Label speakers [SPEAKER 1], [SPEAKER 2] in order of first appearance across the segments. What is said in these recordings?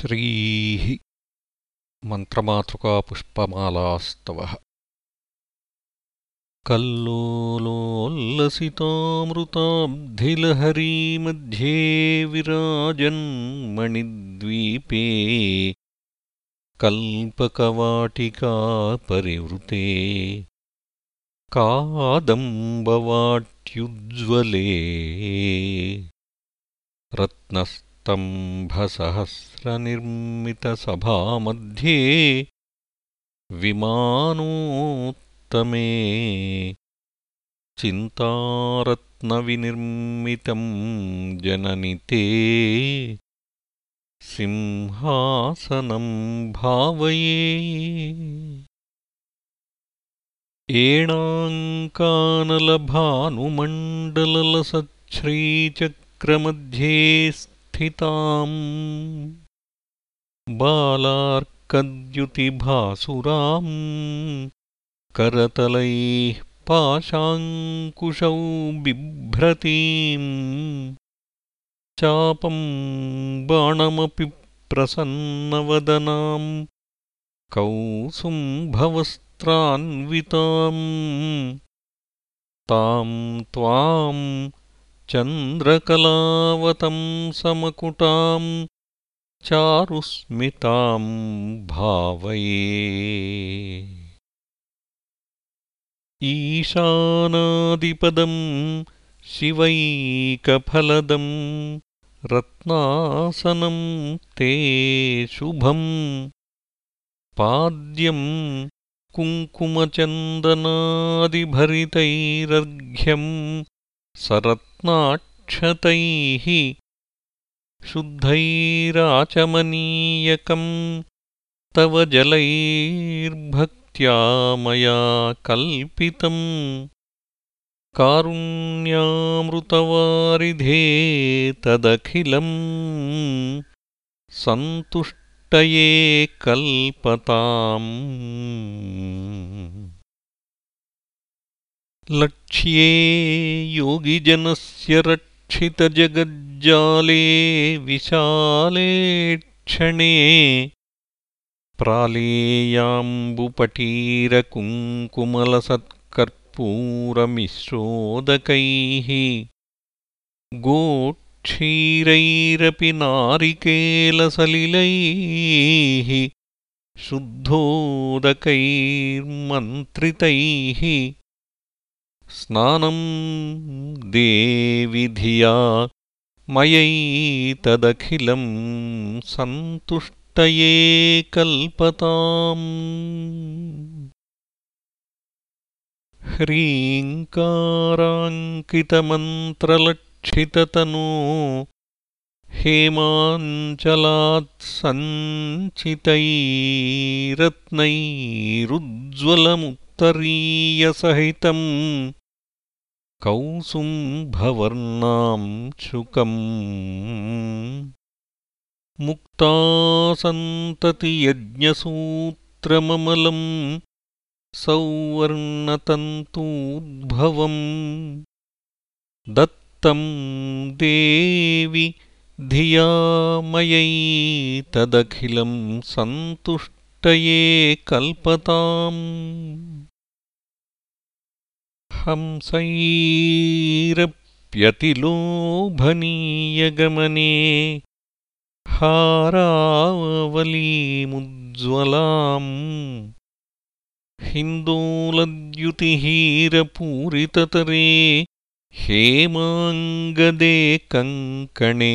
[SPEAKER 1] श्रीः मन्त्रमातृकापुष्पमालास्तवः। कल्लोलोल्लसितामृताब्धिलहरीमध्ये विराजन्मणिद्वीपे कल्पकवाटिकापरिवृते कादम्बवाट्युज्ज्वले। रत्नस् स्तम्भसहस्रनिर्मितसभामध्ये विमानोत्तमे चिन्तारत्नविनिर्मितं जननि ते सिंहासनं भावये। एणाङ्कानलभानुमण्डललसच्छ्रीचक्रमध्ये स्थिताम् बालार्कद्युतिभासुराम्। करतलैः पाशाङ्कुशौ बिभ्रतीम्। चापम् बाणमपि प्रसन्नवदनाम्। कौसुम्भवस्त्रान्विताम् ताम् त्वाम् चन्द्रकलावतं समकुटाम् चारुस्मिताम् भावये। ईशानादिपदम् शिवैकफलदम् रत्नासनं ते शुभम् पाद्यम् कुङ्कुमचन्दनादिभरितैरर्घ्यम् सरत्नाक्षतैः शुद्धैराचमनीयकम् तव जलैर्भक्त्या मया कल्पितम् कारुण्यामृतवारिधे तदखिलम् सन्तुष्टये कल्पताम् लक्ष्ये योगिजनस्य रक्षितजगज्जाले विशाले क्षणे प्रालेयाम्बुपटीरकुङ्कुमलसत्कर्पूरमिश्रोदकैः गोक्षीरैरपि नारिकेलसलिलैः शुद्धोदकैर्मन्त्रितैः स्नानं देवि धिया मयैतदखिलं सन्तुष्टये कल्पताम्। ह्रीङ्काराङ्कितमन्त्रलक्षिततनो हेमाञ्चलात्सञ्चितैरत्नैरुज्ज्वलमुत्तरीयसहितम् कौसुम्भवर्णां शुकम्। मुक्तासन्ततियज्ञसूत्रममलम् सौवर्णतन्तूद्भवम्। दत्तं देवि धिया मयैतदखिलं सन्तुष्टये कल्पताम् हंसैरप्यतिलोभनीयगमने हारावलीमुज्ज्वलाम् हिन्दोलद्युतिहीरपूरिततरे हेमाङ्गदे कङ्कणे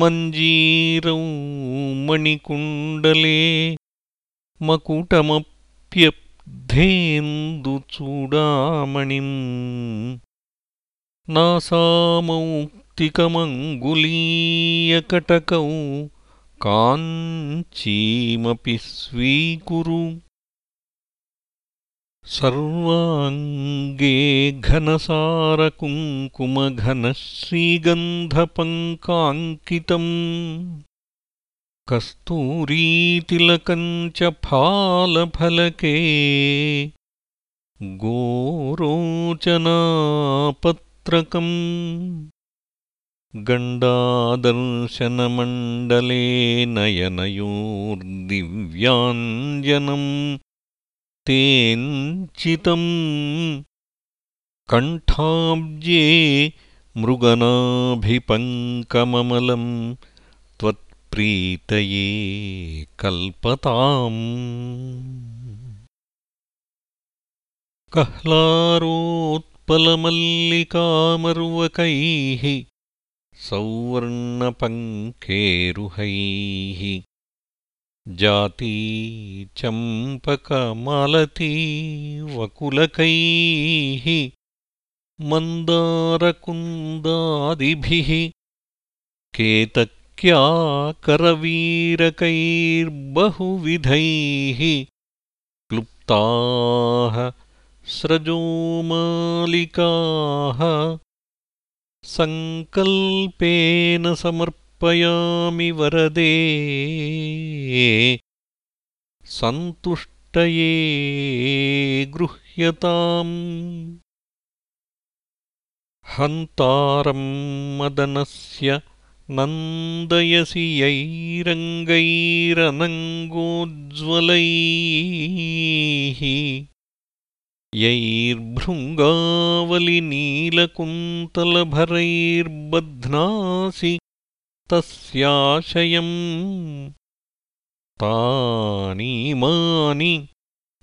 [SPEAKER 1] मञ्जीरौ मणिकुण्डले मकुटमप्यप् धेन्दुचूडामणिम् नासामौक्तिकमङ्गुलीयकटकौ काञ्चीमपि स्वीकुरु सर्वाङ्गे घनसारकुङ्कुमघनश्रीगन्धपङ्काङ्कितम् कस्तूरीतिलकम् च फालफलके गोरोचनापत्रकम् गण्डादर्शनमण्डले नयनयोर्दिव्याञ्जनम् तेञ्चितम् कण्ठाब्जे मृगनाभिपङ्कममलम् त्वत्प्रीतये कल्पताम्। कह्लारोत्पलमल्लिकामर्वकैः सौवर्णपङ्केरुहैः जाती चम्पकमालती वकुलकैः मन्दारकुन्दादिभिः केतक्याकरवीरकैर्बहुविधैः क्लुप्ताः स्रजोमालिकाः सङ्कल्पेन समर्पयामि वरदे। सन्तुष्टये गृह्यताम्। हन्तारं मदनस्य नन्दयसि यैरनङ्गोज्ज्वलैः यैर्भृङ्गावलिनीलकुन्तलभरैर्बध्नासि तस्याशयम् तानीमानि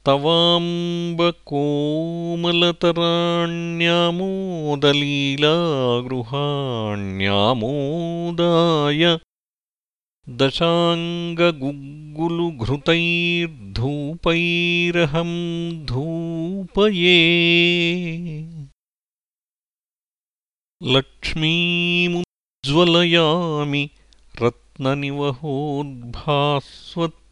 [SPEAKER 1] तवाम्बकोमलतराण्यामोदलीलागृहाण्यामोदाय दशाङ्गगुग्गुलुघृतैर्धूपैरहं धूपये। लक्ष्मीमुज्ज्वलयामि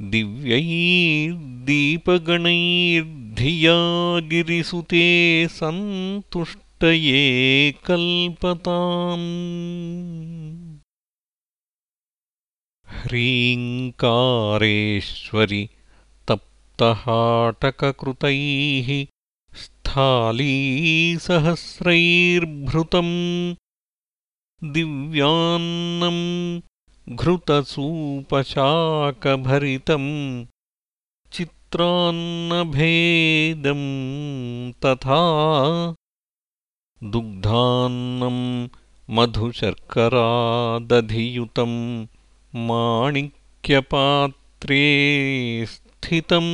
[SPEAKER 1] दिव्यैर्दीपगणैर्धिया गिरिसुते सन्तुष्टये कल्पताम्। ह्रीङ्कारेश्वरि तप्तहाटककृतैः स्थालीसहस्रैर्भृतम् दिव्यान्नम् घृतसूपशाकभरितम् चित्रान्नभेदम् तथा दुग्धान्नम् मधुशर्करादधियुतम् माणिक्यपात्रे स्थितम्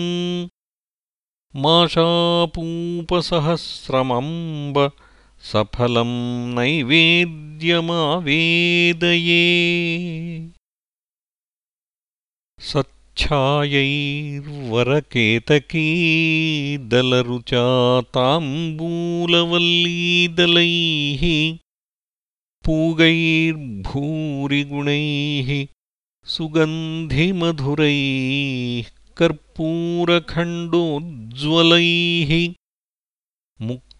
[SPEAKER 1] माशापूपसहस्रमम्ब सफलं नैवेद्यमावेदये। सच्छायैर्वरकेतकीदलरुचाताम्बूलवल्लीदलैः पूगैर्भूरिगुणैः सुगन्धिमधुरैः कर्पूरखण्डोज्ज्वलैः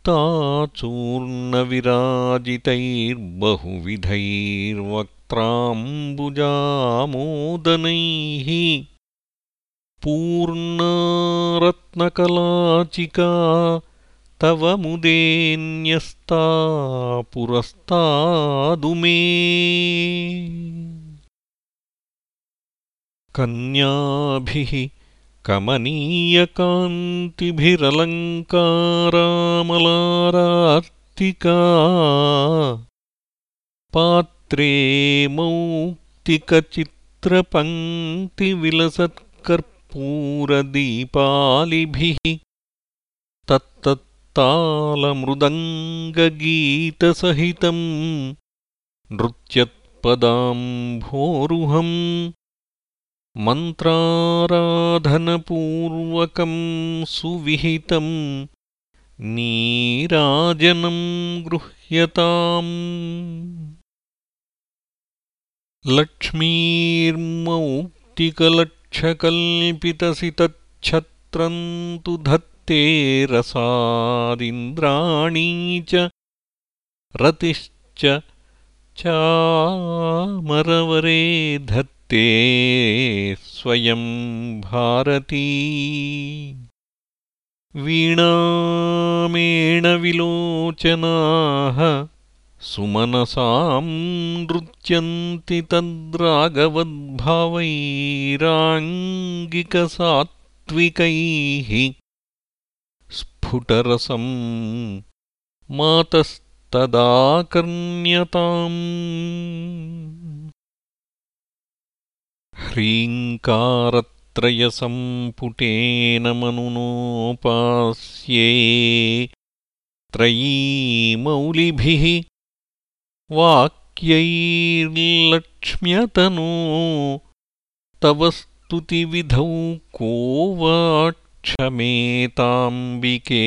[SPEAKER 1] मुक्ताचूर्णविराजितैर्बहुविधैर्वक्त्राम्बुजामोदनैः पूर्णारत्नकलाचिका तव मुदेन्यस्ता पुरस्तादु मे कन्याभिः कमनीयकान्तिभिरलङ्कारामलारार्तिका पात्रे मौक्तिकचित्रपङ्क्तिविलसत्कर्पूरदीपालिभिः। तत्तत्तालमृदङ्गगीतसहितम् नृत्यत्पदाम्भोरुहम् मन्त्राराधनपूर्वकं सुविहितं नीराजनं गृह्यताम्। लक्ष्मीर्मौक्तिकलक्षकल्पितसि तु धत्ते रसादिन्द्राणी च रतिश्च चामरवरे धत्ते स्वयं भारती। वीणामेणविलोचनाः सुमनसाम् नृत्यन्ति तद्रागवद्भावैराङ्गिकसात्विकैः। स्फुटरसम् मातस्तदाकर्ण्यताम् ह्रीङ्कारत्रयसम्पुटेन मनुनोपास्ये त्रयीमौलिभिः वाक्यैर्लक्ष्म्यतनो तव स्तुतिविधौ को वा क्षमेताम्बिके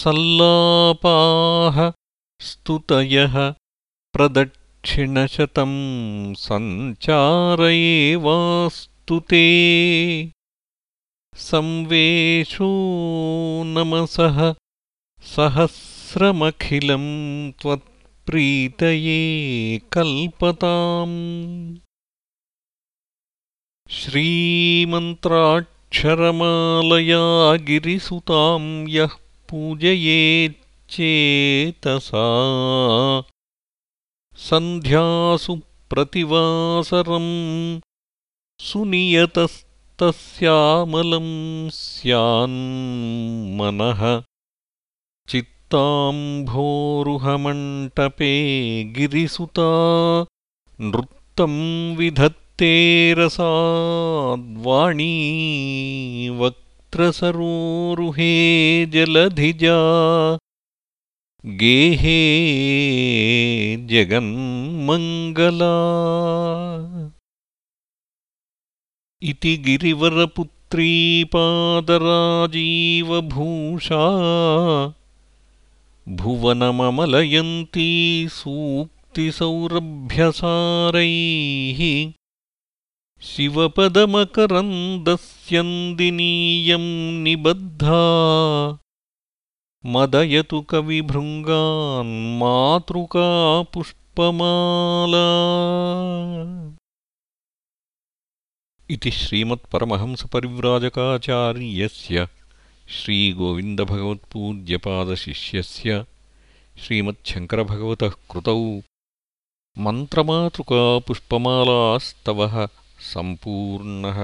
[SPEAKER 1] सल्लापाः स्तुतयः प्रदक्षिणशतं सञ्चारयेवास्तु ते। संवेशो नमसः सहस्रमखिलं त्वत्प्रीतये कल्पताम्। श्रीमन्त्राक्षरमालया गिरिसुतां यः पूजयेच्चेतसा सन्ध्यासु प्रतिवासरम् सुनियतस्तस्यामलं स्यान्मनः चित्ताम्भोरुहमण्टपे गिरिसुता नृत्तं विधत्ते रसाद्वाणी वक्त्रसरोरुहे जलधिजा गेहे जगन्मङ्गला। इति गिरिवरपुत्रीपादराजीवभूषा भुवनममलयन्ती सूक्तिसौरभ्यसारैः शिवपदमकरन्दस्यन्दिनीयम् निबद्धा मदयतु कविभृङ्गान्मातृका पुष्पमाला इति श्रीमत्परमहंसपरिव्राजकाचार्यस्य श्रीगोविन्दभगवत्पूज्यपादशिष्यस्य श्रीमच्छङ्करभगवतः कृतौ मन्त्रमातृकापुष्पमालास्तवः सम्पूर्णः